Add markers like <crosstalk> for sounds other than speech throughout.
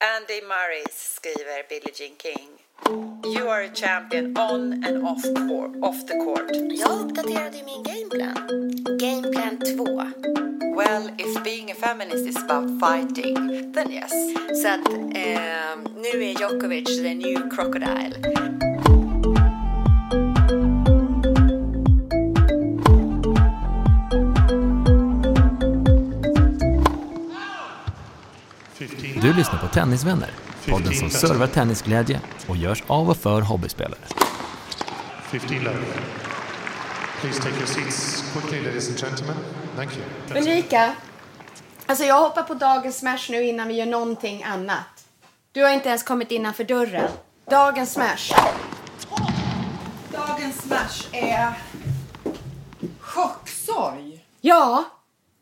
Andy Murray skriver Billie Jean King. You are a champion on and off, court, off the court. Jag uppdaterade ju min gameplan. Gameplan 2. Well, if being a feminist is about fighting, then yes. Så att eh, nu är Djokovic the new crocodile. Du lyssnar på Tennisvänner, podden som servar tennisglädje och görs av och för hobbyspelare. 15 love. Please take your seats quickly, ladies and gentlemen. Thank you. Ulrika, alltså jag hoppar på dagens smash nu innan vi gör någonting annat. Du har inte ens kommit innanför dörren. Dagens smash. Dagens smash är chocksorg. Ja,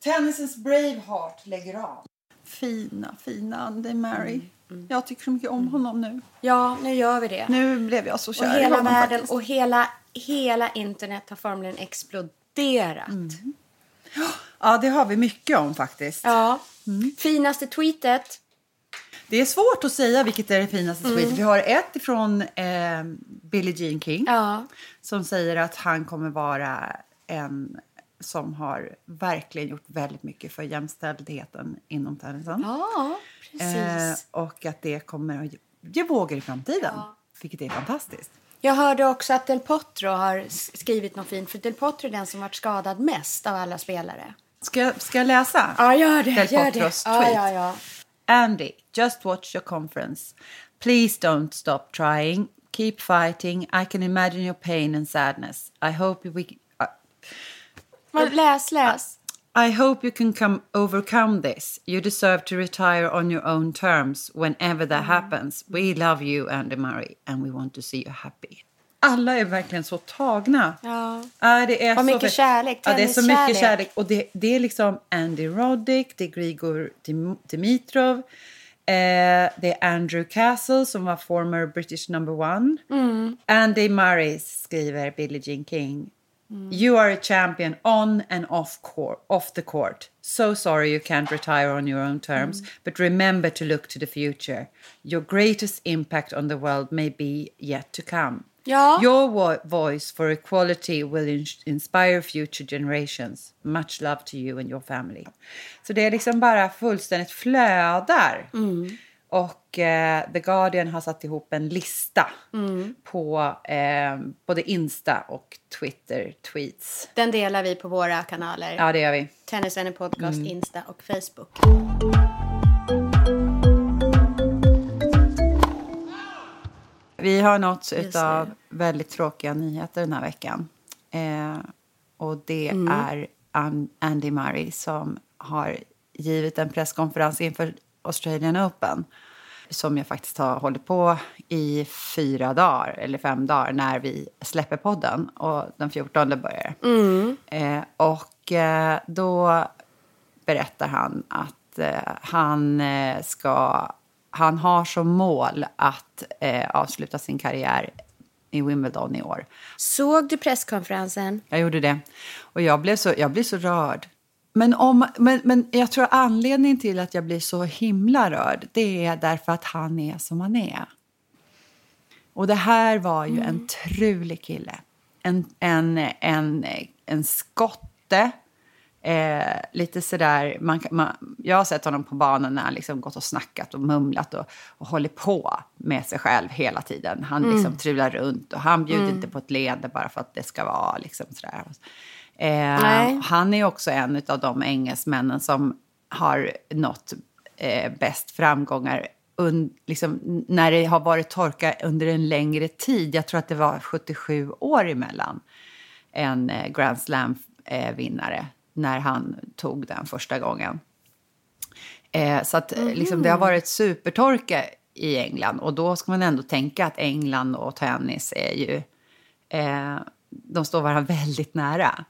Tennisens Braveheart lägger av. Fina, fina Andy Murray. Jag tycker så mycket om honom nu. ja, nu gör vi det. Nu blev jag så och kär i hela honom världen faktiskt. och hela, hela internet har formligen exploderat. Ja, det har vi mycket om faktiskt. Ja. Finaste tweetet. Det är svårt att säga vilket är det finaste tweet. Vi har ett ifrån eh, Billie Jean King Ja. som säger att han kommer vara en som har verkligen gjort väldigt mycket för jämställdheten inom tennisen. Ja, precis. Eh, och att det kommer att ge- vågor i framtiden, vilket är fantastiskt. Jag hörde också att Del Potro har skrivit något fint. För Del Potro är den som varit skadad mest av alla spelare. Ska ska jag läsa? Ja, gör det. Del gör det. Potros Ja, tweet. ja, ja. Andy, just watch your conference. Please don't stop trying. Keep fighting. I can imagine your pain and sadness. I hope we. Uh, Men Läs, läs. I hope you can come overcome this. You deserve to retire on your own terms whenever that happens. We love you, Andy Murray, and we want to see you happy. Alla är verkligen så tagna. Ja. Ja, det är Vad så mycket kärlek, Ja, det är så tenniskärlek. mycket kärlek. Och det, det är liksom Andy Roddick, det är Grigor Dim- Dimitrov, eh, det är Andrew Castle som var former British number one. Mm. Andy Murray skriver Billie Jean King. You are a champion on and off, court, off the court. So sorry you can't retire on your own terms, Mm. but remember to look to the future. Your greatest impact on the world may be yet to come. Ja. Your vo- voice for equality will ins- inspire future generations. Much love to you and your family. Så det är liksom bara fullständigt flödar. Och eh, The Guardian har satt ihop en lista på eh, både Insta och Twitter-tweets. Den delar vi på våra kanaler. Ja, det gör vi. Tennisvänner podcast, Insta och Facebook. Vi har nåtts av väldigt tråkiga nyheter den här veckan. Eh, och det Mm. är An- Andy Murray som har givit en presskonferens inför Australian Open som jag faktiskt har hållit på i fyra dagar, eller fem dagar, när vi släpper podden. Och den 14 börjar Mm. eh, Och eh, då berättar han att eh, han eh, ska... Han har som mål att eh, avsluta sin karriär i Wimbledon i år. Såg du presskonferensen? Jag gjorde det. Och jag blev så, jag blev så rörd. Men, om, men, men jag tror anledningen till att jag blir så himla rörd det är därför att han är som han är. Och det här var ju en trulig kille. En, en, en, en skotte. Eh, lite sådär, man, man, jag har sett honom på banan när han liksom gått och snackat och mumlat och, och håller på med sig själv hela tiden. Han liksom trular runt och han bjuder inte på ett leende bara för att det ska vara liksom sådär. Eh, han är också en av de engelsmännen som har nått eh, bäst framgångar un, liksom, när det har varit torka under en längre tid. Jag tror att det var 77 år emellan en eh, Grand Slam-vinnare när han tog den första gången. Eh, så att eh, liksom, det har varit supertorka i England och då ska man ändå tänka att England och tennis är ju... Eh, de står varandra <laughs> väldigt nära.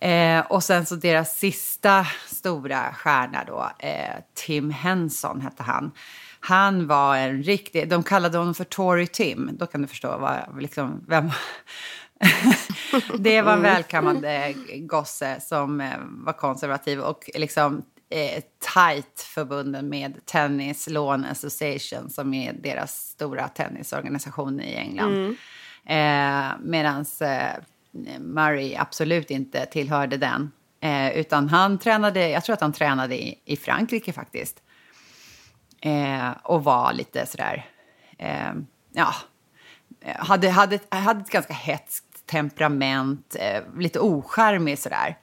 Eh, och sen så deras sista stora stjärna då, eh, Tim Henson hette han. Han var en riktig, de kallade honom för Tory Tim. Då kan du förstå vad, liksom, vem... <laughs> det var en välkammad eh, gosse som eh, var konservativ och liksom eh, tight förbunden med Tennis Lawn Association som är deras stora tennisorganisation i England. Eh, Medan eh, Murray absolut inte tillhörde den. Eh, utan han tränade, jag tror att han tränade i, i Frankrike faktiskt. Eh, och var lite sådär, eh, ja, hade, hade, hade ett ganska hetskt temperament, eh, lite ocharmig sådär.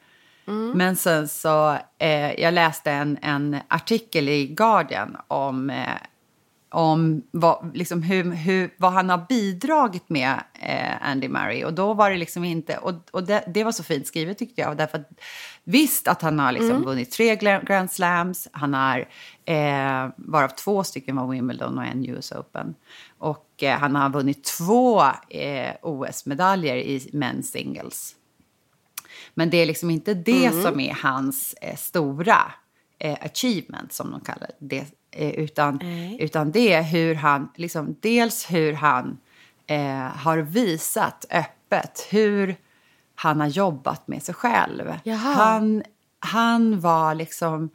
Men sen så, eh, jag läste en, en artikel i Guardian om, eh, om vad, liksom hur, hur, vad han har bidragit med, eh, Andy Murray. Och då var det liksom inte, och, och det, det var så fint skrivet tyckte jag. Därför att, visst att han har liksom vunnit tre Grand Slams, han har, eh, varav två stycken var Wimbledon och en US Open. Och eh, han har vunnit två eh, OS-medaljer i men's singles. Men det är liksom inte det som är hans eh, stora eh, achievement, som de kallar det. Eh, utan, utan det är hur han, liksom, dels hur han eh, har visat öppet hur han har jobbat med sig själv. Jaha. Han, han var liksom...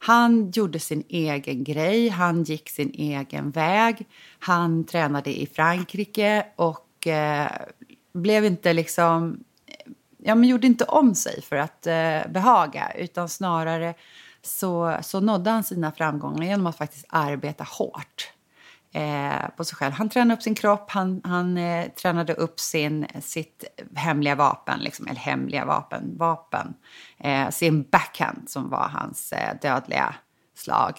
Han gjorde sin egen grej, han gick sin egen väg. Han tränade i Frankrike och eh, blev inte liksom ja, men gjorde inte om sig för att eh, behaga utan snarare så, så nådde han sina framgångar genom att faktiskt arbeta hårt eh, på sig själv. Han tränade upp sin kropp, han, han eh, tränade upp sin, sitt hemliga vapen, liksom, eller hemliga vapen, vapen eh, sin backhand som var hans eh, dödliga slag.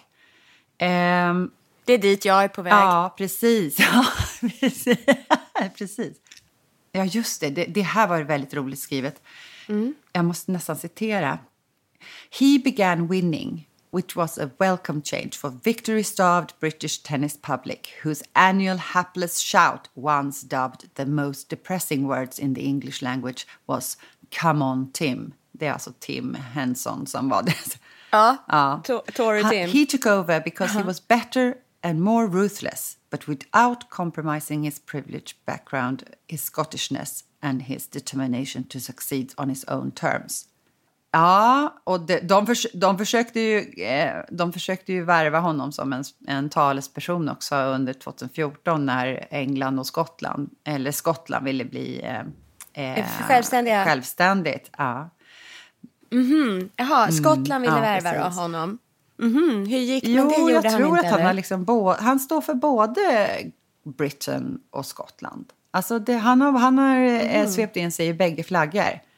Ehm, Det är dit jag är på väg. Ja, precis. <laughs> Ja, <laughs> precis. Ja, just det. det. Det här var väldigt roligt skrivet. Jag måste nästan citera. He began winning, which was a welcome change for victory-starved British tennis public, whose annual hapless shout, once dubbed the most depressing words in the English language, was “Come on, Tim”. Det är alltså Tim Henson som var det. Ja, <laughs> Ja. To- Tory Tim. He took over because he uh-huh. was better and more ruthless, but without compromising his privileged background, his Scottishness and his determination to succeed on his own terms. Ja, och de, de, förs de, försökte ju, eh, de försökte ju värva honom som en, en talesperson också under 2014 när England och Skottland, eller Skottland ville bli eh, eh, Självständiga. självständigt. Ja. Jaha, Skottland ville ja, värva precis. honom. Mhm, Hur gick Jo, men det gjorde jag han tror inte, att han har liksom bo- han står för både Britain och Skottland. Alltså det, han har, han har mm. svept in sig i bägge flaggor.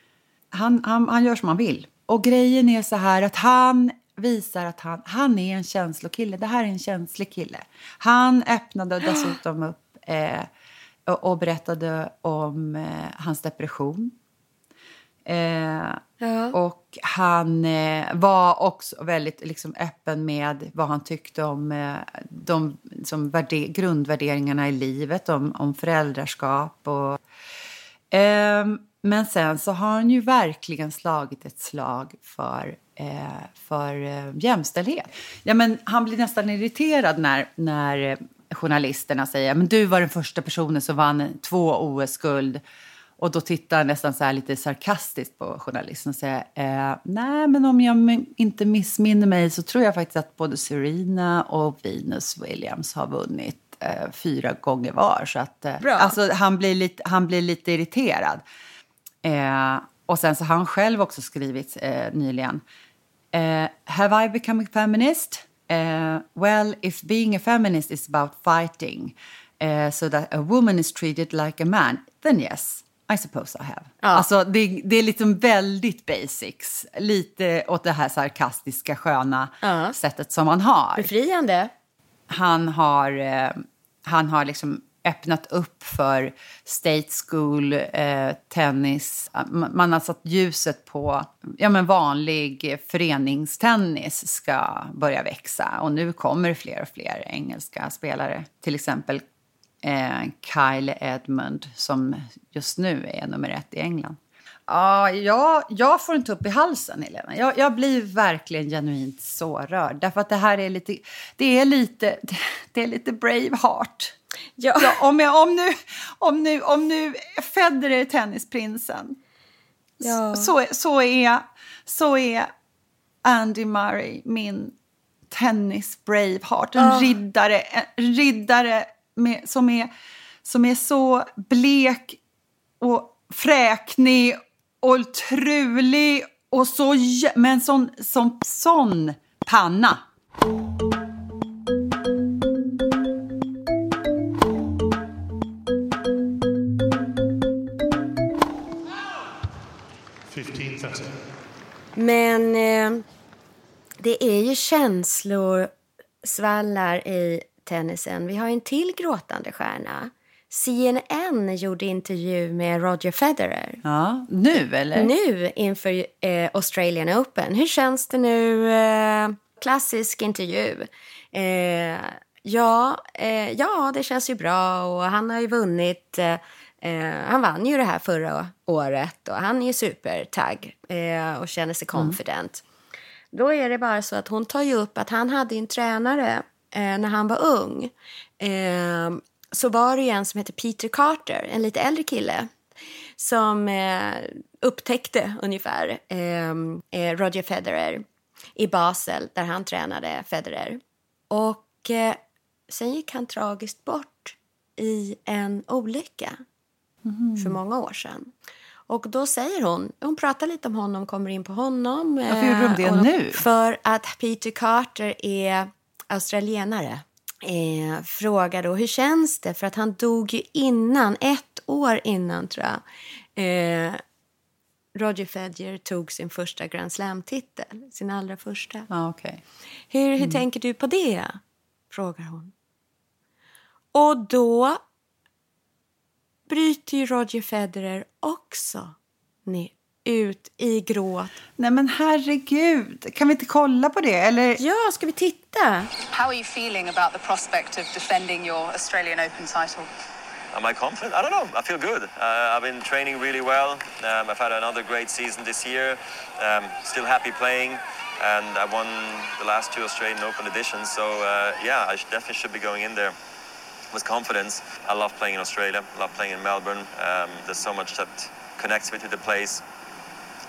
Han, han, han gör som han vill. Och grejen är så här att han visar att han, han är en känslokille. Det här är en känslig kille. Han öppnade dessutom upp eh, och, och berättade om eh, hans depression. Eh, Ja. och han eh, var också väldigt liksom, öppen med vad han tyckte om eh, de som värde- grundvärderingarna i livet, om, om föräldraskap. Och, Ehm, men sen så har han ju verkligen slagit ett slag för, eh, för eh, jämställdhet. Ja, men han blir nästan irriterad när, när journalisterna säger men du var den första personen som vann två OS-guld. Och då tittar han nästan så lite sarkastiskt på journalisten och säger eh, nej men om jag inte missminner mig så tror jag faktiskt att både Serena och Venus Williams har vunnit eh, fyra gånger var. Så att, eh. Alltså, han, blir lite, han blir lite irriterad. Eh, och sen så har han själv också skrivit eh, nyligen. Eh, Have I become a feminist? Eh, well, if being a feminist is about fighting eh, so that a woman is treated like a man, then yes, I suppose I have. Ja. Alltså, det, det är liksom väldigt basics. Lite åt det här sarkastiska, sköna Ja. sättet som han har Befriande. han har, eh, han har liksom öppnat upp för state school, eh, tennis. Man, har satt ljuset på ja, men vanlig föreningstennis ska börja växa. Och nu kommer fler och fler engelska spelare. Till exempel eh, Kyle Edmund som just nu är nummer ett i England. Ja, jag, får en tupp i halsen, Helena. Jag, jag blir verkligen genuint sårörd. Därför att det här är lite, det är lite, <laughs> det är lite Braveheart. Ja. Ja, om, jag, om, nu, om, nu, om nu Federer är tennisprinsen Ja. så, så, är, så är Andy Murray min tennis-Braveheart. En Ja. riddare, en riddare med, som, är, som är så blek och fräknig och trulig och så, men sån, sån, sån panna. 15-30. Men eh, det är ju känslor svallar i tennisen. Vi har en till gråtande stjärna. CNN gjorde intervju med Roger Federer. Ja, nu eller? Nu inför eh, Australian Open. Hur känns det nu? Eh, klassisk intervju. Eh, ja, eh, ja, det känns ju bra och han har ju vunnit. Eh, han vann ju det här förra året och han är supertagg eh, och känner sig confident. Då är det bara så att hon tar ju upp att han hade en tränare eh, när han var ung. Eh, så var det ju en som heter Peter Carter, en lite äldre kille som eh, upptäckte ungefär eh, eh, Roger Federer i Basel där han tränade Federer. Och eh, sen gick han tragiskt bort i en olycka för många år sedan. Och då säger hon, hon pratar lite om honom, kommer in på honom. Varför gjorde de det och nu? För att Peter Carter är australienare. Eh, frågar då, hur känns det? För att han dog ju innan, ett år innan tror jag. Eh, Roger Federer tog sin första Grand Slam-titel, sin allra första. Ja, okej. Hur, hur tänker du på det? Frågar hon. Och då bryter ju Roger Federer också ner, ut i gråt. Nej men herregud, kan vi inte kolla på det? Eller? Ja, ska vi titta? How are you feeling about the prospect of defending your Australian Open title? Am I confident? I don't know. I feel good. Uh, I've been training really well. Um, I've had another great season this year. Um, still happy playing, and I won the last two Australian Open editions. So uh, yeah, I definitely should be going in there with confidence. I love playing in Australia. I love playing in Melbourne. Um, there's so much that connects me to the place.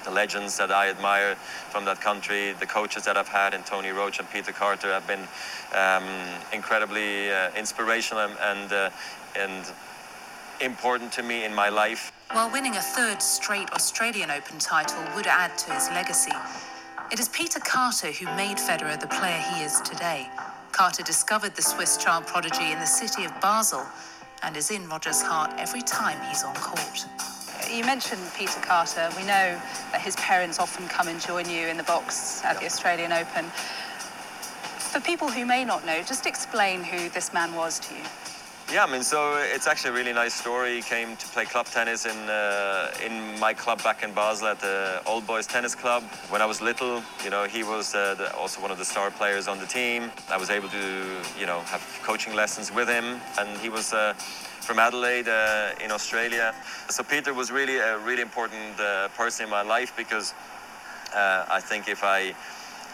The legends that I admire from that country, the coaches that I've had, and Tony Roach and Peter Carter, have been um, incredibly uh, inspirational and and, uh, and important to me in my life. While winning a third straight Australian Open title would add to his legacy, it is Peter Carter who made Federer the player he is today. Carter discovered the Swiss child prodigy in the city of Basel and is in Roger's heart every time he's on court. You mentioned Peter Carter. We know that his parents often come and join you in the box at the Australian Open. For people who may not know, just explain who this man was to you. Yeah, I mean, so it's actually a really nice story. He came to play club tennis in uh, in my club back in Basel at the Old Boys Tennis Club. When I was little, you know, he was uh, the, also one of the star players on the team. I was able to, you know, have coaching lessons with him, and he was. Uh, from Adelaide uh, in Australia. So Peter was really a really important uh, person in my life because uh, I think if I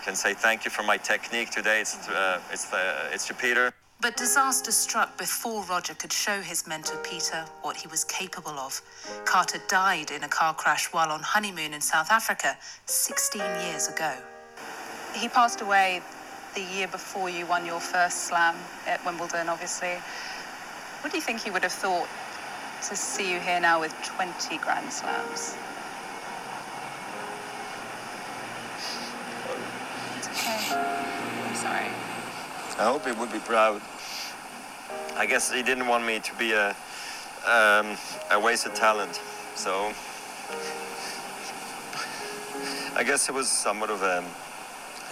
can say thank you for my technique today, it's it's it's to Peter. But disaster struck before Roger could show his mentor Peter what he was capable of. Carter died in a car crash while on honeymoon in South Africa 16 years ago. He passed away the year before you won your first slam at Wimbledon, obviously. What do you think he would have thought to see you here now with 20 Grand Slams? It's okay. I'm sorry. I hope he would be proud. I guess he didn't want me to be a um, a wasted talent, so I guess it was somewhat of a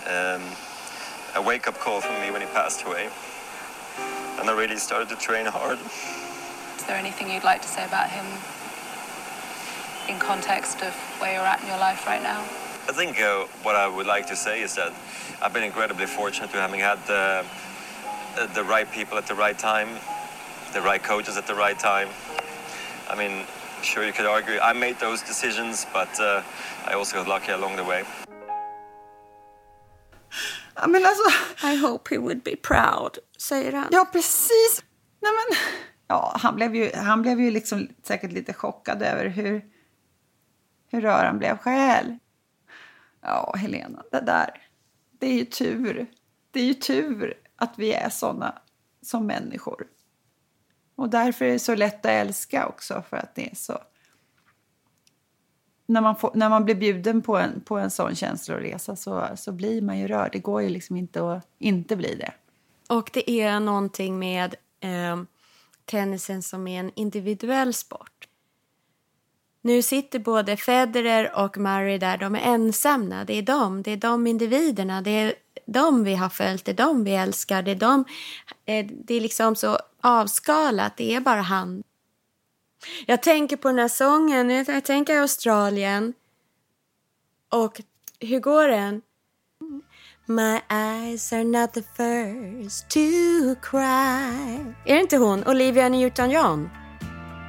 um, a wake up call for me when he passed away, and I really started to train hard. Is there anything you'd like to say about him in context of where you're at in your life right now? I think uh, what I would like to say is that I've been incredibly fortunate to having had uh, the right people at the right time, the right coaches at the right time. I mean, sure you could argue I made those decisions, but uh, I also got lucky along the way. Ja, men alltså... I hope he would be proud, säger han. Ja, precis. Nej, men, ja, han blev ju, han blev ju liksom säkert lite chockad över hur, hur rör han blev själv. Ja, Helena, det där. Det är ju tur. Det är ju tur att vi är såna som människor. Och därför är det så lätt att älska också, för att det är så... När man, får, när man blir bjuden på en, på en sån känsloresa så, så blir man ju rörd. Det går ju liksom inte att inte bli det. Och det är någonting med eh, tennisen som är en individuell sport. Nu sitter både Federer och Murray där, de är ensamma. Det är de, det är de individerna, det är de vi har följt, det är de vi älskar, det är de... Eh, det är liksom så avskalat, det är bara han. Jag tänker på den här sången, jag tänker Australien. Och hur går den? My eyes are not the first to cry. Är det inte hon, Olivia Newton-John?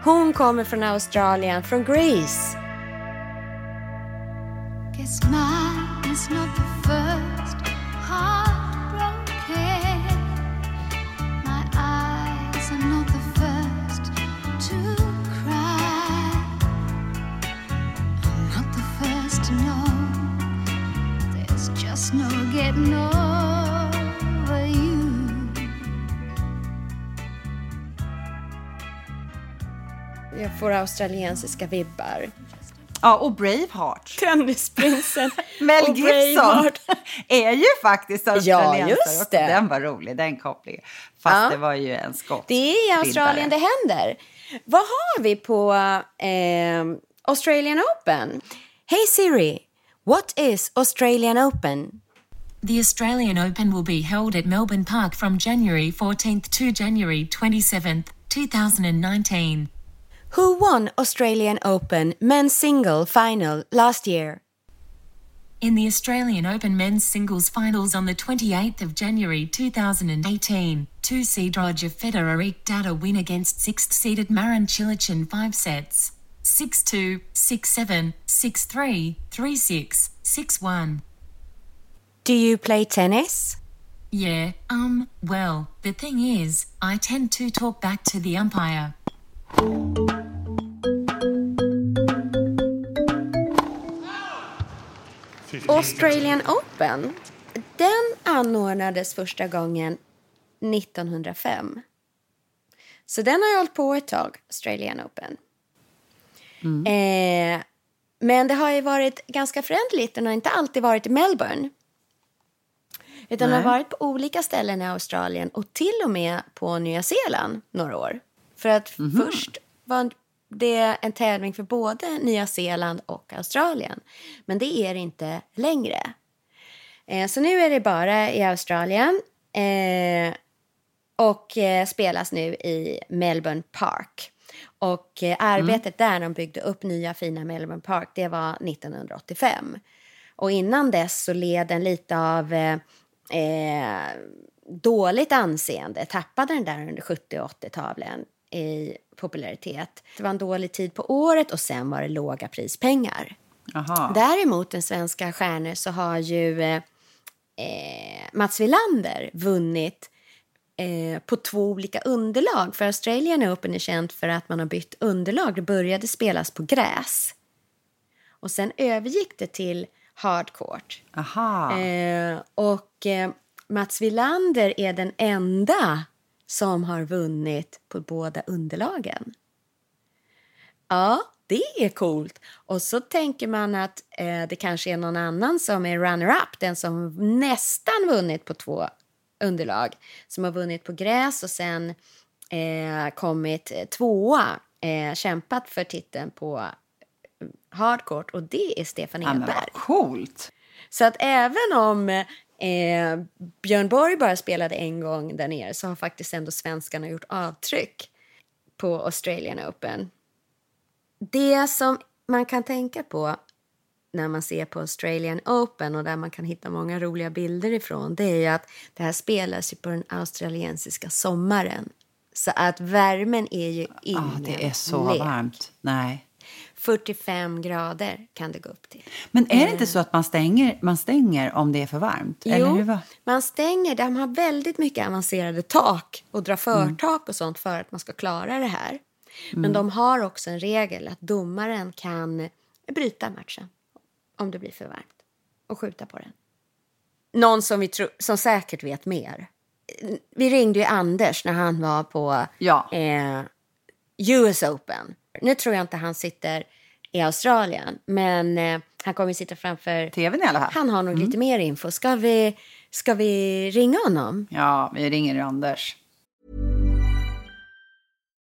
Hon kommer från Australien, från Greece. Guess mine is not the first heartbroken. My eyes are not the first to cry. There's just no getting over Jag får australiensiska vibbar. Ja, och Braveheart. Tennisprinsen <laughs> Mel och Gibson <laughs> är ju faktiskt australiensare. just också. det. Den var rolig, den kopplingen. Fast Ja. det var ju en skott. Det är i Australien det händer. Vad har vi på eh, Australian Open? Hey Siri, what is Australian Open? The Australian Open will be held at Melbourne Park from January 14th to January 27th, 2019. Who won Australian Open men's single final last year? In the Australian Open men's singles finals on the 28th of January 2018, two-seed Roger Federer eked out a win against sixth-seeded Marin Cilic in five sets. 6-2, 6-7, 6-3, 3-6, 6-1. Do you play tennis? Yeah, um, well, the thing is, I tend to talk back to the umpire. Australian Open, den anordnades första gången 1905. Så den har ju hållit på ett tag, Australian Open. Eh, men det har ju varit ganska förändligt. Den har inte alltid varit i Melbourne. Utan den har varit på olika ställen i Australien och till och med på Nya Zeeland några år. För att först var det en tävling för både Nya Zeeland och Australien. Men det är det inte längre. Eh, så nu är det bara i Australien. Eh, och eh, spelas nu i Melbourne Park. Och eh, arbetet där de byggde upp nya fina Melbourne Park, det var 1985. Och innan dess så led den lite av eh, eh, dåligt anseende, tappade den där under 70 och 80-talen i popularitet. Det var en dålig tid på året och sen var det låga prispengar. Aha. Däremot den svenska stjärnor så har ju eh, eh, Mats Wilander vunnit eh, på två olika underlag. För Australian Open är känt för att man har bytt underlag. Det började spelas på gräs. Och sen övergick det till hardcourt. Aha. Eh, och eh, Mats Wilander är den enda som har vunnit på båda underlagen. Ja, det är coolt. Och så tänker man att eh, det kanske är någon annan som är runner-up, den som nästan vunnit på två underlag, som har vunnit på gräs och sen eh, kommit eh, tvåa, eh, kämpat för titeln på eh, hardcourt och det är Stefan Ja, men Edberg. vad coolt. Så att även om eh, Björn Borg bara spelade en gång där nere så har faktiskt ändå svenskarna gjort avtryck. på Australian Open. Det som man kan tänka på när man ser på Australian Open och där man kan hitta många roliga bilder ifrån det är ju att det här spelas ju på den australiensiska sommaren. Så att värmen är ju ingen Ah, det är så lek. varmt. Nej. 45 grader kan det gå upp till. Men är det inte så att man stänger, man stänger om det är för varmt? Eller hur Jo, man stänger. De har väldigt mycket avancerade tak och drar förtak och sånt för att man ska klara det här. Men Mm. de har också en regel att domaren kan bryta matchen om det blir för varmt och skjuta på den. Någon som, vi tro, som säkert vet mer. Vi ringde ju Anders när han var på Ja. eh, US Open. Nu tror jag inte han sitter i Australien, men eh, han kommer sitta framför TVn i alla fall. Han har nog lite mer info. Ska vi, ska vi ringa honom? Ja, vi ringer Anders.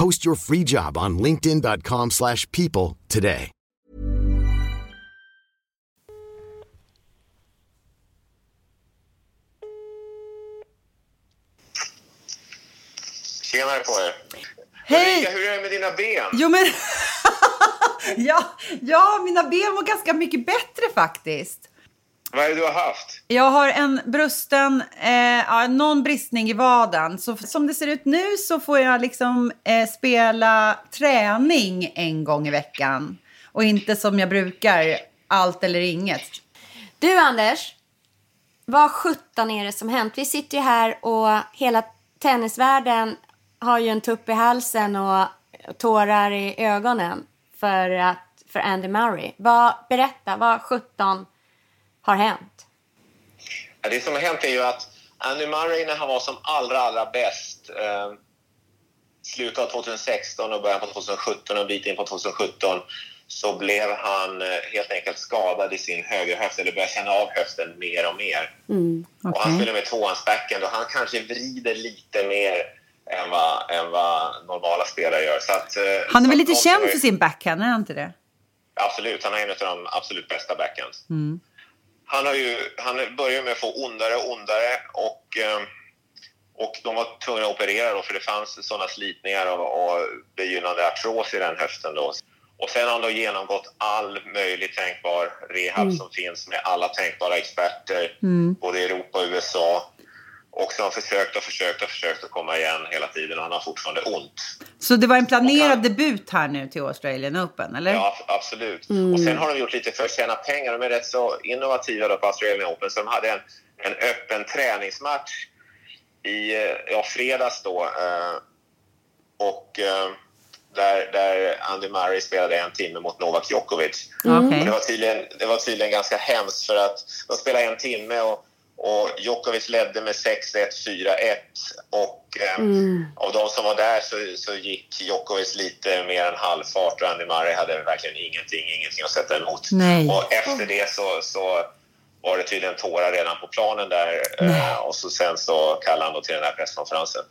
Post your free job on linkedin.com/people slash people today. Tjenare på er. Hej! Ulrika, hur är det med dina ben? Jo, men... <laughs> ja, ja, mina ben mår ganska mycket bättre faktiskt. Vad är det du har haft? Jag har en brusten, eh, ja, någon bristning i vaden. Så som det ser ut nu så får jag liksom eh, spela träning en gång i veckan. Och inte som jag brukar, allt eller inget. Du Anders, vad sjutton är det som hänt? Vi sitter ju här och hela tennisvärlden har ju en tupp i halsen och tårar i ögonen för, att, för Andy Murray. Vad, berätta, vad sjutton har hänt? Ja, det som har hänt är ju att Andy Murray när han var som allra, allra bäst eh, slutet av 2016 och början på 2017 och en bit in på 2017 så blev han eh, helt enkelt skadad i sin högerhöft eller började känna av höften mer och mer. Mm. Och han spelar med tvåhandsbacken och han kanske vrider lite mer än vad, än vad normala spelare gör. Så att, eh, Han är så väl lite känd för sin backhand, är han inte det? Absolut, han är en av de absolut bästa backhands. Mm. Han, har ju, han började med att få ondare och ondare och, eh, och de var tvungna att operera då för det fanns sådana slitningar och, och begynnande artros i den höften. Då. Och sen har han då genomgått all möjlig tänkbar rehab Mm. som finns med alla tänkbara experter, Mm. både i Europa och USA. Och så har han försökt och försökt och försökt att komma igen hela tiden och han har fortfarande ont. Så det var en planerad debut här nu till Australian Open, eller? Ja, absolut. Mm. Och sen har de gjort lite för att tjäna pengar. De är rätt så innovativa då på Australian Open. Så de hade en, en öppen träningsmatch i eh, ja, fredags då. Eh, och eh, där, där Andy Murray spelade en timme mot Novak Djokovic. Mm. Och det, var tydligen, det var tydligen ganska hemskt för att de spelade en timme och, och Djokovic ledde med 6-1, 4-1. Och eh, Mm. av de som var där så, så gick Djokovic lite mer än halvfart och Andy Murray hade verkligen ingenting, ingenting att sätta emot. Nej. Och efter det så, så var det tydligen tårar redan på planen där eh, och så sen så kallade han då till den här presskonferensen.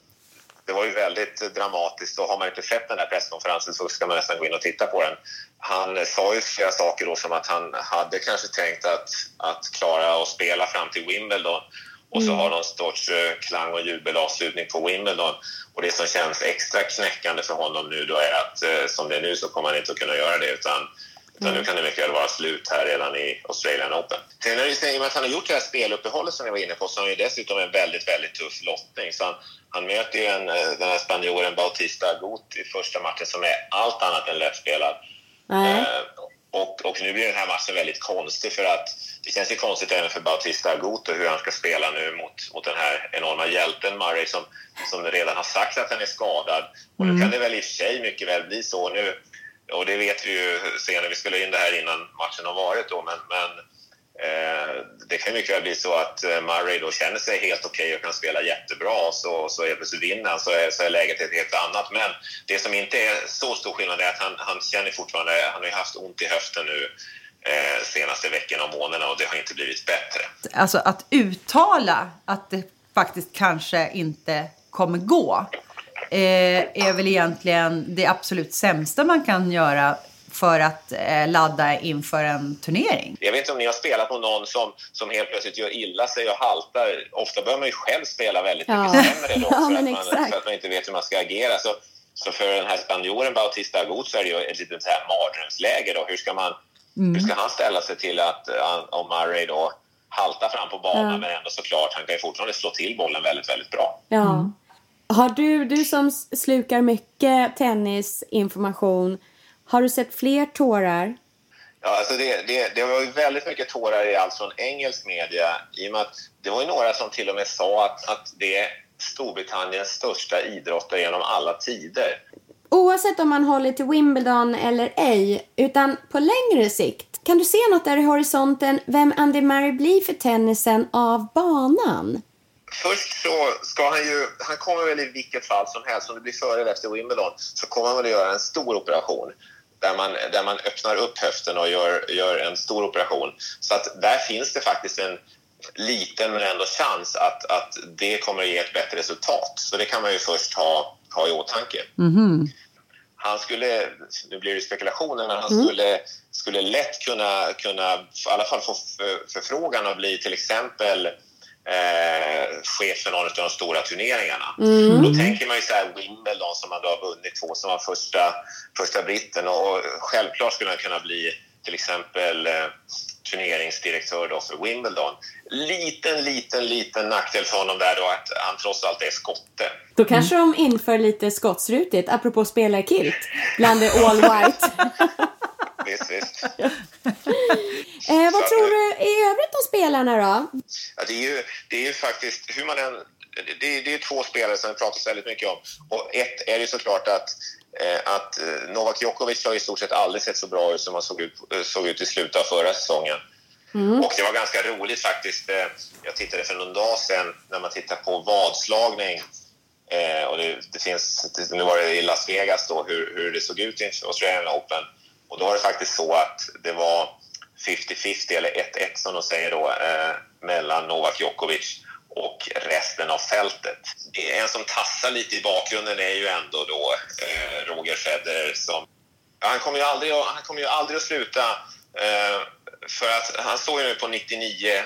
Det var ju väldigt dramatiskt och har man inte sett den där presskonferensen så ska man nästan gå in och titta på den. Han sa ju flera saker då som att han hade kanske tänkt att, att klara att spela fram till Wimbledon och så Mm. har någon sorts eh, klang och jubelavslutning på Wimbledon. Och det som känns extra knäckande för honom nu då är att eh, som det är nu så kommer han inte att kunna göra det utan, utan nu kan det mycket väl vara slut här redan i Australian Open. Sen är det i och med att han har gjort det här speluppehållet som jag var inne på så har han ju dessutom en väldigt, väldigt tuff lottning. Så han, han möter ju en, eh, den här spanjoren Bautista Agut i första matchen som är allt annat än lättspelad. Nej. Eh, och, och nu blir den här matchen väldigt konstig för att det känns ju konstigt även för Bautista Aguto hur han ska spela nu mot, mot den här enorma hjälten Murray som, som redan har sagt att han är skadad. Och nu Mm. kan det väl i och för sig mycket väl bli så nu. Och det vet vi ju senare, vi spelar in det här innan matchen har varit då, men, men eh, det kan mycket väl bli så att eh, Murray då känner sig helt okej och kan spela jättebra och så, så helt plötsligt vinner han så är, så är läget ett helt annat. Men det som inte är så stor skillnad är att han, han känner fortfarande, han har ju haft ont i höften nu eh, senaste veckorna och månaderna och det har inte blivit bättre. Alltså att uttala att det faktiskt kanske inte kommer gå eh, är väl egentligen det absolut sämsta man kan göra för att eh, ladda inför en turnering. Jag vet inte om ni har spelat mot någon som, som helt plötsligt gör illa sig och haltar. Ofta bör man ju själv spela väldigt Ja. mycket sämre då <laughs> Ja, för, men att man, exakt. för att man inte vet hur man ska agera. Så, så för den här spanjoren Bautista Agut så är det ju ett litet så här mardrömsläge då. Hur ska, man, Mm. hur ska han ställa sig till att eh, om Murray då haltar fram på banan Ja. men ändå såklart, han kan ju fortfarande slå till bollen väldigt, väldigt bra. Ja. Har du, du som slukar mycket tennisinformation, har du sett fler tårar? Ja, alltså det, det, det var ju väldigt mycket tårar i allt från engelsk media i och med att det var ju några som till och med sa att, att det är Storbritanniens största idrottare genom alla tider. Oavsett om man håller till Wimbledon eller ej, utan på längre sikt, kan du se något där i horisonten vem Andy Murray blir för tennisen av banan? Först så ska han ju, han kommer väl i vilket fall som helst, om det blir före eller efter Wimbledon, så kommer han väl att göra en stor operation där man, där man öppnar upp höften och gör, gör en stor operation. Så att där finns det faktiskt en liten men ändå chans att, att det kommer att ge ett bättre resultat. Så det kan man ju först ha, ha i åtanke. Han skulle, nu blir det spekulationer, men han Mm. skulle, skulle lätt kunna, kunna i alla fall få för, förfrågan att bli till exempel eh, chef för någon av de stora turneringarna. Mm. Då tänker man ju så här Wimbledon som han då har vunnit två som var första, första britten och, och självklart skulle han kunna bli till exempel eh, turneringsdirektör då för Wimbledon. Liten, liten, liten nackdel för honom där då att han trots allt är skotte. Då kanske de inför lite skottsrutigt, apropå spela i kilt, bland det all white. <laughs> Visst, visst. <laughs> eh, vad tror du i övrigt om spelarna då? Ja, det, är ju, det är ju faktiskt, hur man än, det, det är- två spelare som det pratas väldigt mycket om. Och ett är ju såklart att, eh, att eh, Novak Djokovic har i stort sett aldrig sett så bra ut som han såg ut, såg ut i slutet av förra säsongen. Och det var ganska roligt faktiskt. eh, Jag tittade för någon dag sedan när man tittar på vadslagning. Eh, och det, det finns, nu var det i Las Vegas då, hur, hur det såg ut i Australian Open. Och då var det faktiskt så att det var 50-50 eller 1-1 som de säger då eh, mellan Novak Djokovic och resten av fältet. En som tassar lite i bakgrunden är ju ändå då eh, Roger Federer som Ja, han kommer ju aldrig, att- han kommer ju aldrig att sluta eh, för att han står ju nu på 99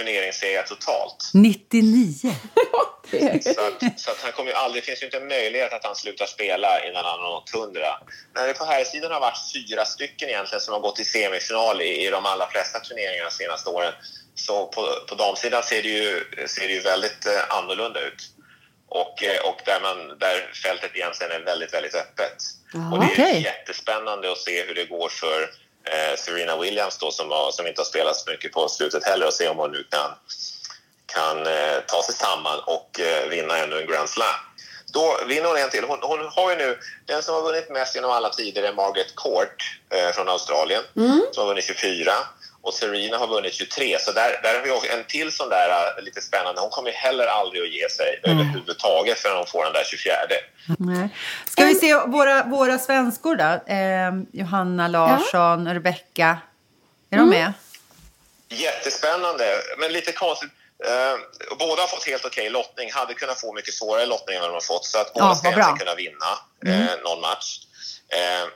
turneringssegrar totalt. 99. <laughs> Så att, så att han kommer ju aldrig, det finns ju inte en möjlighet att han slutar spela innan han har nått 100. När det på här sidan har varit fyra stycken egentligen som har gått i semifinal i, i de allra flesta turneringarna de senaste åren. Så på, på damsidan ser det ju, ser det ju väldigt eh, annorlunda ut. Och, eh, och där, man, där fältet egentligen är väldigt, väldigt öppet. Jaha. och det är Okej. jättespännande att se hur det går för eh, Serena Williams då, som, har, som inte har spelat så mycket på slutet heller och se om hon nu kan, kan eh, ta sig samman och eh, vinna ännu en Grand Slam. Då vinner hon en till. Hon, hon har ju nu, den som har vunnit mest genom alla tider är Margaret Court eh, från Australien Mm. som har vunnit 24 och Serena har vunnit 23. Så där, där har vi en till sån där eh, lite spännande. Hon kommer ju heller aldrig att ge sig Mm. överhuvudtaget förrän hon får den där 24. Nej. Ska vi se våra, våra svenskor då? Eh, Johanna Larsson, Rebecka. Är de med? Jättespännande, men lite konstigt. Eh, båda har fått helt okej lottning. Hade kunnat få mycket svårare lottning än vad de har fått. Så att båda Ja, ska egentligen kunna vinna eh, någon match. Eh,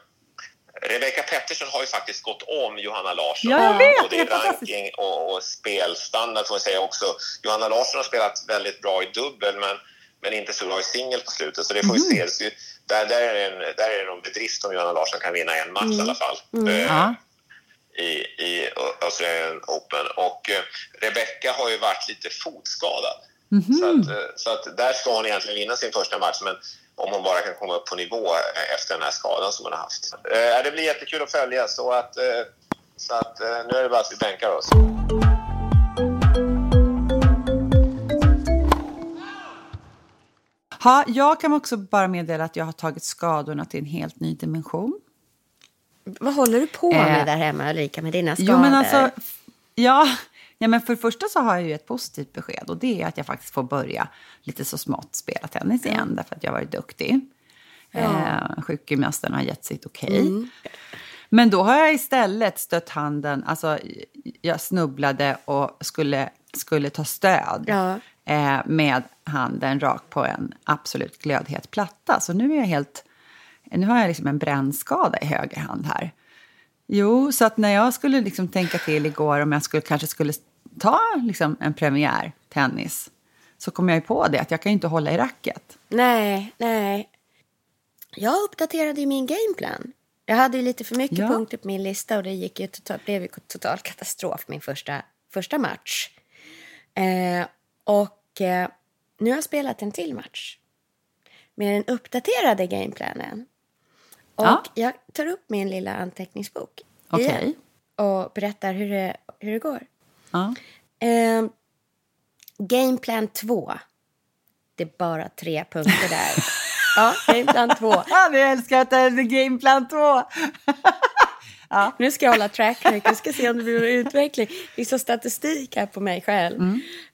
Rebecca Pettersson har ju faktiskt gått om Johanna Larsson. Ja, jag vet. Både i ranking och, och spelstandard får man säga också. Johanna Larsson har spelat väldigt bra i dubbel men, men inte så bra i singel på slutet. Så det får vi Mhm. se. Där, där, är en, där är det någon bedrift om Johanna Larsson kan vinna en match i alla fall. Eh, Ja. i, i Australian Open. Och eh, Rebecca har ju varit lite fotskadad. Så, att, eh, så att där ska hon egentligen vinna sin första match. Men om hon bara kan komma upp på nivå eh, efter den här skadan som hon har haft. Eh, det blir jättekul att följa så att, eh, så att nu är det bara att vi bänkar oss. Ha, jag kan också bara meddela att jag har tagit skadorna till en helt ny dimension. Vad håller du på med Eh, där hemma Ulrika med dina skador? Jo, men alltså, ja, ja, men för det första så har jag ju ett positivt besked och det är att jag faktiskt får börja lite så smått spela tennis igen därför att jag har varit duktig. Ja. Eh, sjukgymnasten har gett sitt okej. Mm. Men då har jag istället stött handen, alltså jag snubblade och skulle, skulle ta stöd Ja. eh, med handen rakt på en absolut glödhet platta. Så nu är jag helt, nu har jag liksom en brännskada i höger hand här. Jo, så att när jag skulle liksom tänka till igår om jag skulle, kanske skulle ta liksom en premiär tennis så kom jag ju på det att jag kan ju inte hålla i racket. Nej, nej. Jag uppdaterade ju min gameplan. Jag hade ju lite för mycket Ja. punkter på min lista och det gick ju total, blev ju total katastrof min första, första match. Eh, och eh, nu har jag spelat en till match med den uppdaterade gameplanen. Och Ja. jag tar upp min lilla anteckningsbok Okej. igen och berättar hur det, hur det går. Ja. Eh, gameplan 2. Det är bara tre punkter där. <laughs> ja, gameplan 2. Vi älskar att det är gameplan 2. <laughs> Nu ska jag hålla track nu. Jag ska se om det blir någon utveckling. Liksom statistik här på mig själv.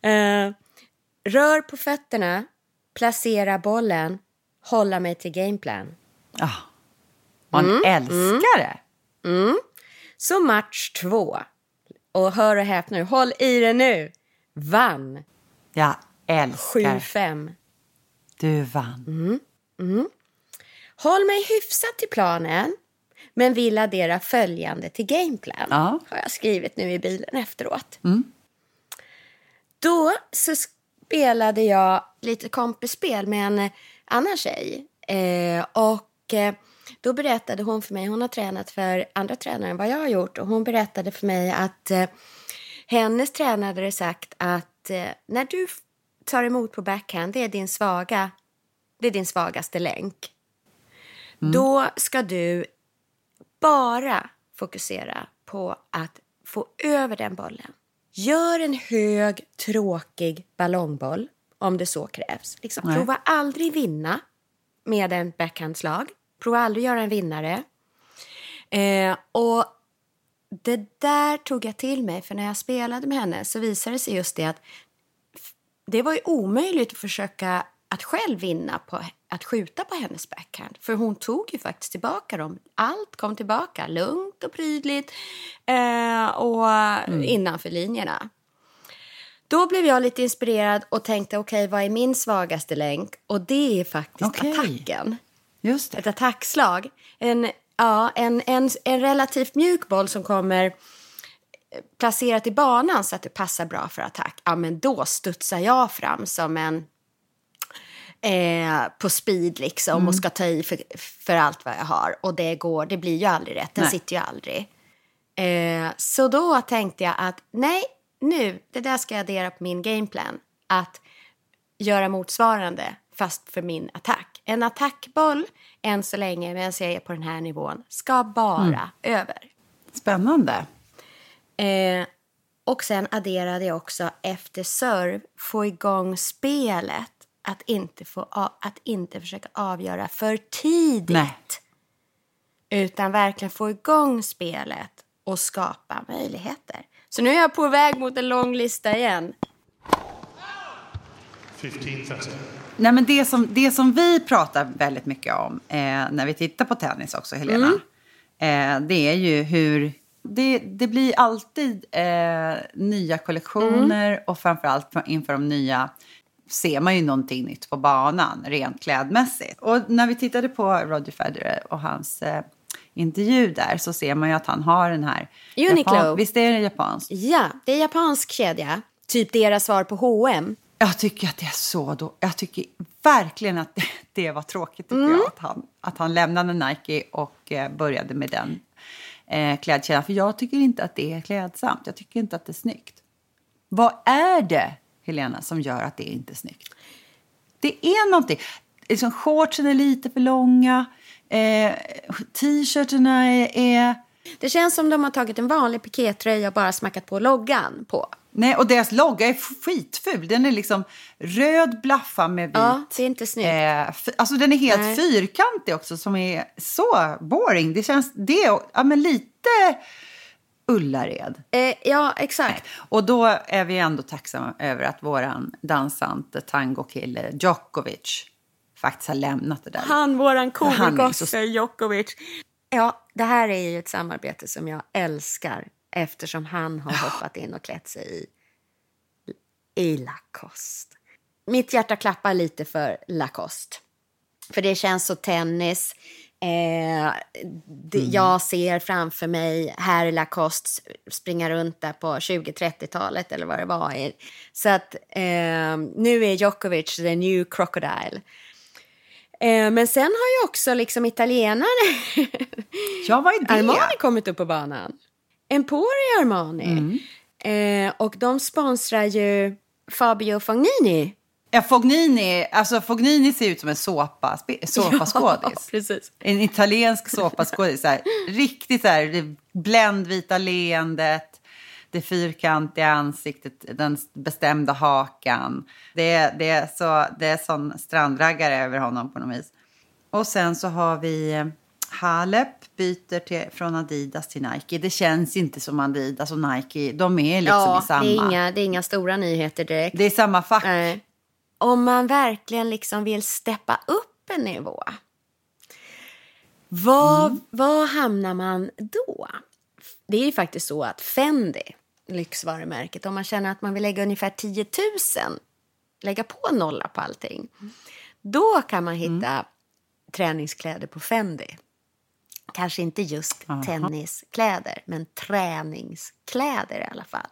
Eh, rör på fötterna, placera bollen, hålla mig till gameplan. Ja. Man Mm, älskar det. Mm. Så match två. Och hör och häpna nu, håll i det nu. Vann. Jag älskar 7-5. Du vann. Mm. Mm. Håll mig hyfsat till planen, men vill addera följande till gameplan. Ja. Har jag skrivit nu i bilen efteråt. Mm. Då så spelade jag lite kompisspel med en annan tjej. Eh, och eh, då berättade hon för mig, hon har tränat för andra tränare än vad jag har gjort. Och hon berättade för mig att eh, hennes tränare hade sagt att eh, när du tar emot på backhand, det är din svaga, det är din svagaste länk. Då ska du bara fokusera på att få över den bollen. Gör en hög, tråkig ballongboll om det så krävs. Liksom, prova aldrig vinna med en backhandslag. Prova aldrig göra en vinnare. Eh, och det där tog jag till mig, för när jag spelade med henne så visade det sig just det att det var ju omöjligt att försöka att själv vinna på att skjuta på hennes backhand. För hon tog ju faktiskt tillbaka dem. Allt kom tillbaka lugnt och prydligt eh, och innanför linjerna. Då blev jag lite inspirerad och tänkte okej, vad är min svagaste länk? Och det är faktiskt Okej. attacken. Just det. Ett attackslag. En, ja, en, en, en relativt mjuk boll som kommer eh, placerat i banan så att det passar bra för attack. Ja, men då studsar jag fram som en eh, på speed liksom Mm. och ska ta i för, för allt vad jag har. Och det går, det blir ju aldrig rätt, den Nej. sitter ju aldrig. Eh, så då tänkte jag att nej, nu, det där ska jag addera på min gameplan. Att göra motsvarande fast för min attack. En attackboll, än så länge medan jag är på den här nivån, ska bara Mm. över. Spännande. Eh, och sen adderade jag också efter serve, få igång spelet. Att inte, få, att inte försöka avgöra för tidigt. Nej. Utan verkligen få igång spelet och skapa möjligheter. Så nu är jag på väg mot en lång lista igen. 15-30. Nej, men det, som, det som vi pratar väldigt mycket om eh, när vi tittar på tennis också, Helena, eh, det är ju hur... Det, det blir alltid eh, nya kollektioner och framförallt för- inför de nya ser man ju någonting nytt på banan rent klädmässigt. Och när vi tittade på Roger Federer och hans eh, intervju där så ser man ju att han har den här... Uniqlo. Japan, visst är det japanskt? Ja, det är japansk kedja. Typ deras svar på H&M. Jag tycker att det är så då. Jag tycker verkligen att det, var tråkigt tycker Mm. jag, att han, att han lämnade Nike och eh, började med den eh, klädkedjan. För jag tycker inte att det är klädsamt. Jag tycker inte att det är snyggt. Vad är det, Helena, som gör att det inte är snyggt? Det är någonting. liksom, shortsen är lite för långa. Eh, T-shirtarna är, är... Det känns som de har tagit en vanlig pikétröja och bara smackat på loggan på. Nej, och deras logga är skitful. Den är liksom röd blaffa med vit. Ja, det är inte snyggt. Eh, alltså den är helt Nej. fyrkantig också som är så boring. Det känns, det är ja, men lite Ullared. Eh, ja, exakt. Och då är vi ändå tacksamma över att våran dansante tangokille Djokovic faktiskt har lämnat det där. Han, våran så- Djokovic. Ja, det här är ju ett samarbete som jag älskar eftersom han har hoppat in och klätt sig i, i Lacoste. Mitt hjärta klappar lite för Lacoste. För det känns så tennis. Eh, det, Jag ser framför mig herr Lacoste springa runt där på 20-30-talet eller vad det var. Så att eh, nu är Djokovic the new crocodile. Eh, men sen har ju också liksom italienare Ja, vad är det? Armani kommit upp på banan. Emporio Armani. Mm. Eh, och de sponsrar ju Fabio Fognini. Ja, Fognini, alltså Fognini ser ut som en såpa, <laughs> såpaskådis. Ja, precis. En italiensk såpaskådis. så här, Riktigt så här, bländvita leendet, det fyrkantiga ansiktet, den bestämda hakan. Det är, det är, så, det är sån strandraggare över honom på något vis. Och sen så har vi eh, Halep byter till, från Adidas till Nike. Det känns inte som Adidas och Nike. De är liksom ja, i samma... Det är, inga, det är inga stora nyheter direkt. Det är samma fack. Nej. Om man verkligen liksom vill steppa upp en nivå, var, Mm. var hamnar man då? Det är ju faktiskt så att Fendi, lyxvarumärket, om man känner att man vill lägga ungefär 10 000, lägga på nolla på allting, då kan man hitta Mm. träningskläder på Fendi. Kanske inte just Aha. tenniskläder, men träningskläder i alla fall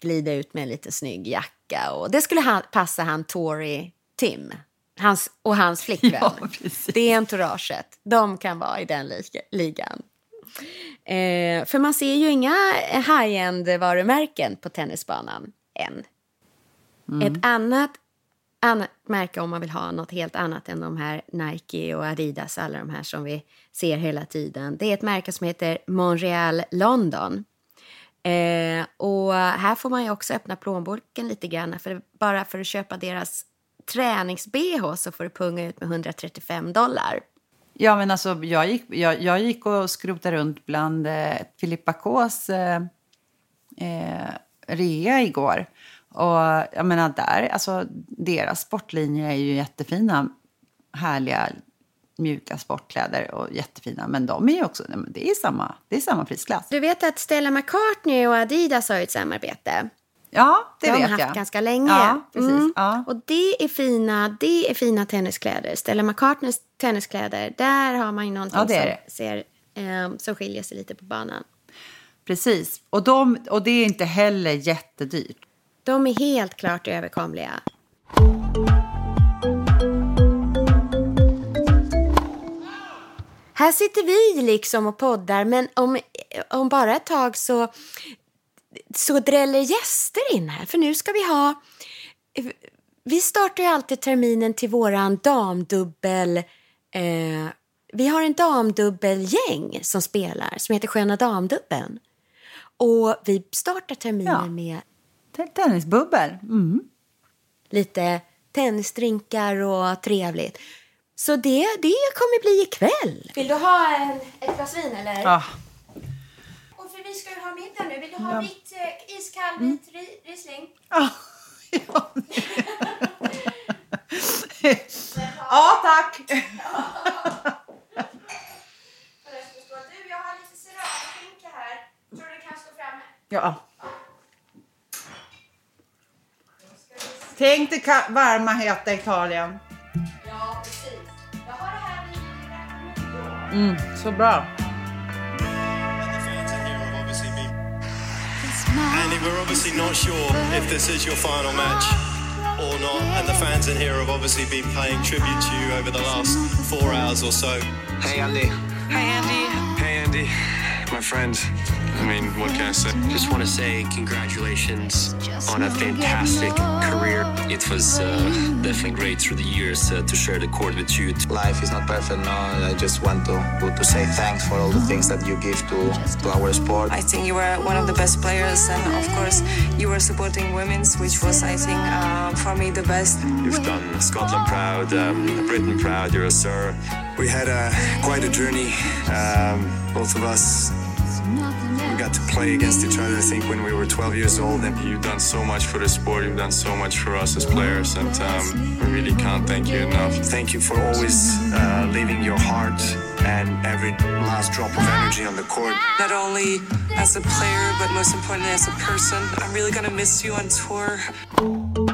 glida ut med en lite snygg jacka. Och det skulle han, passa han Tory Tim hans, och hans flickvän. <laughs> Ja, precis. det är entouraget. De kan vara i den liga, ligan. Eh, för man ser ju inga high-end varumärken på tennisbanan än. Mm. Ett annat, annat märke om man vill ha något helt annat än de här Nike och Adidas, alla de här som vi ser hela tiden. Det är ett märke som heter Montreal London. Eh, och här får man ju också öppna plånboken lite grann. För bara för att köpa deras tränings-bh så får du punga ut med 135 dollar. Ja, men alltså jag gick, jag, jag gick och skrotade runt bland eh, Filippa Ks eh, eh, rea igår. Och jag menar där, alltså deras sportlinjer är ju jättefina, härliga, mjuka sportkläder och jättefina. Men de är ju också, nej, men det är samma, det är samma prisklass. Du vet att Stella McCartney och Adidas har ju ett samarbete. Ja, det de har vet haft jag. ganska länge. Ja, precis. Mm. Ja. Och det är, fina, det är fina tenniskläder. Stella McCartneys tenniskläder, där har man ju någonting Ja, det är som, ser, eh, som skiljer sig lite på banan. Precis, och, de, och det är inte heller jättedyrt. De är helt klart överkomliga. Här sitter vi liksom och poddar, men om, om bara ett tag så, så dräller gäster in här. För nu ska vi ha... Vi startar ju alltid terminen till våran damdubbel... Eh, vi har en damdubbelgäng som spelar, som heter Sköna Damdubbeln. Och vi startar terminen Ja. med Tennisbubbel. Mm. lite tennisdrinkar och trevligt. Så det, det kommer bli ikväll. Vill du ha en, ett glas vin eller? Ja. Vi ska ju ha middag nu. Vill du ha Ja. vitt, eh, iskall vit ri, Riesling? Ja, <laughs> tack. <laughs> Du, jag har lite serrano här. Tror du kan stå framme? Ja. Tänk dig varma, heta Italien. Ja, precis. Jag har det här i Mm, så bra. We're obviously not sure if this is your final match or not, and the fans in here have obviously been paying tribute to you over the last four hours or so. Hey Andy. Hey Andy. Hey Andy. My friend. I mean, what can I say? Just want to say congratulations on a fantastic career. It was uh, definitely great through the years uh, to share the court with you. Life is not perfect now. I just want to, to say thanks for all the things that you give to, to our sport. I think you were one of the best players, and of course, you were supporting women's, which was, I think, uh, for me, the best. You've done Scotland proud, um, Britain proud. You're a sir. We had a, quite a journey, um, both of us. We got to play against each other, I think, when we were 12 years old. And you've done so much for the sport. You've done so much for us as players. And um, I really can't thank you enough. Thank you for always uh, leaving your heart and every last drop of energy on the court. Not only as a player, but most importantly as a person. I'm really gonna miss you on tour.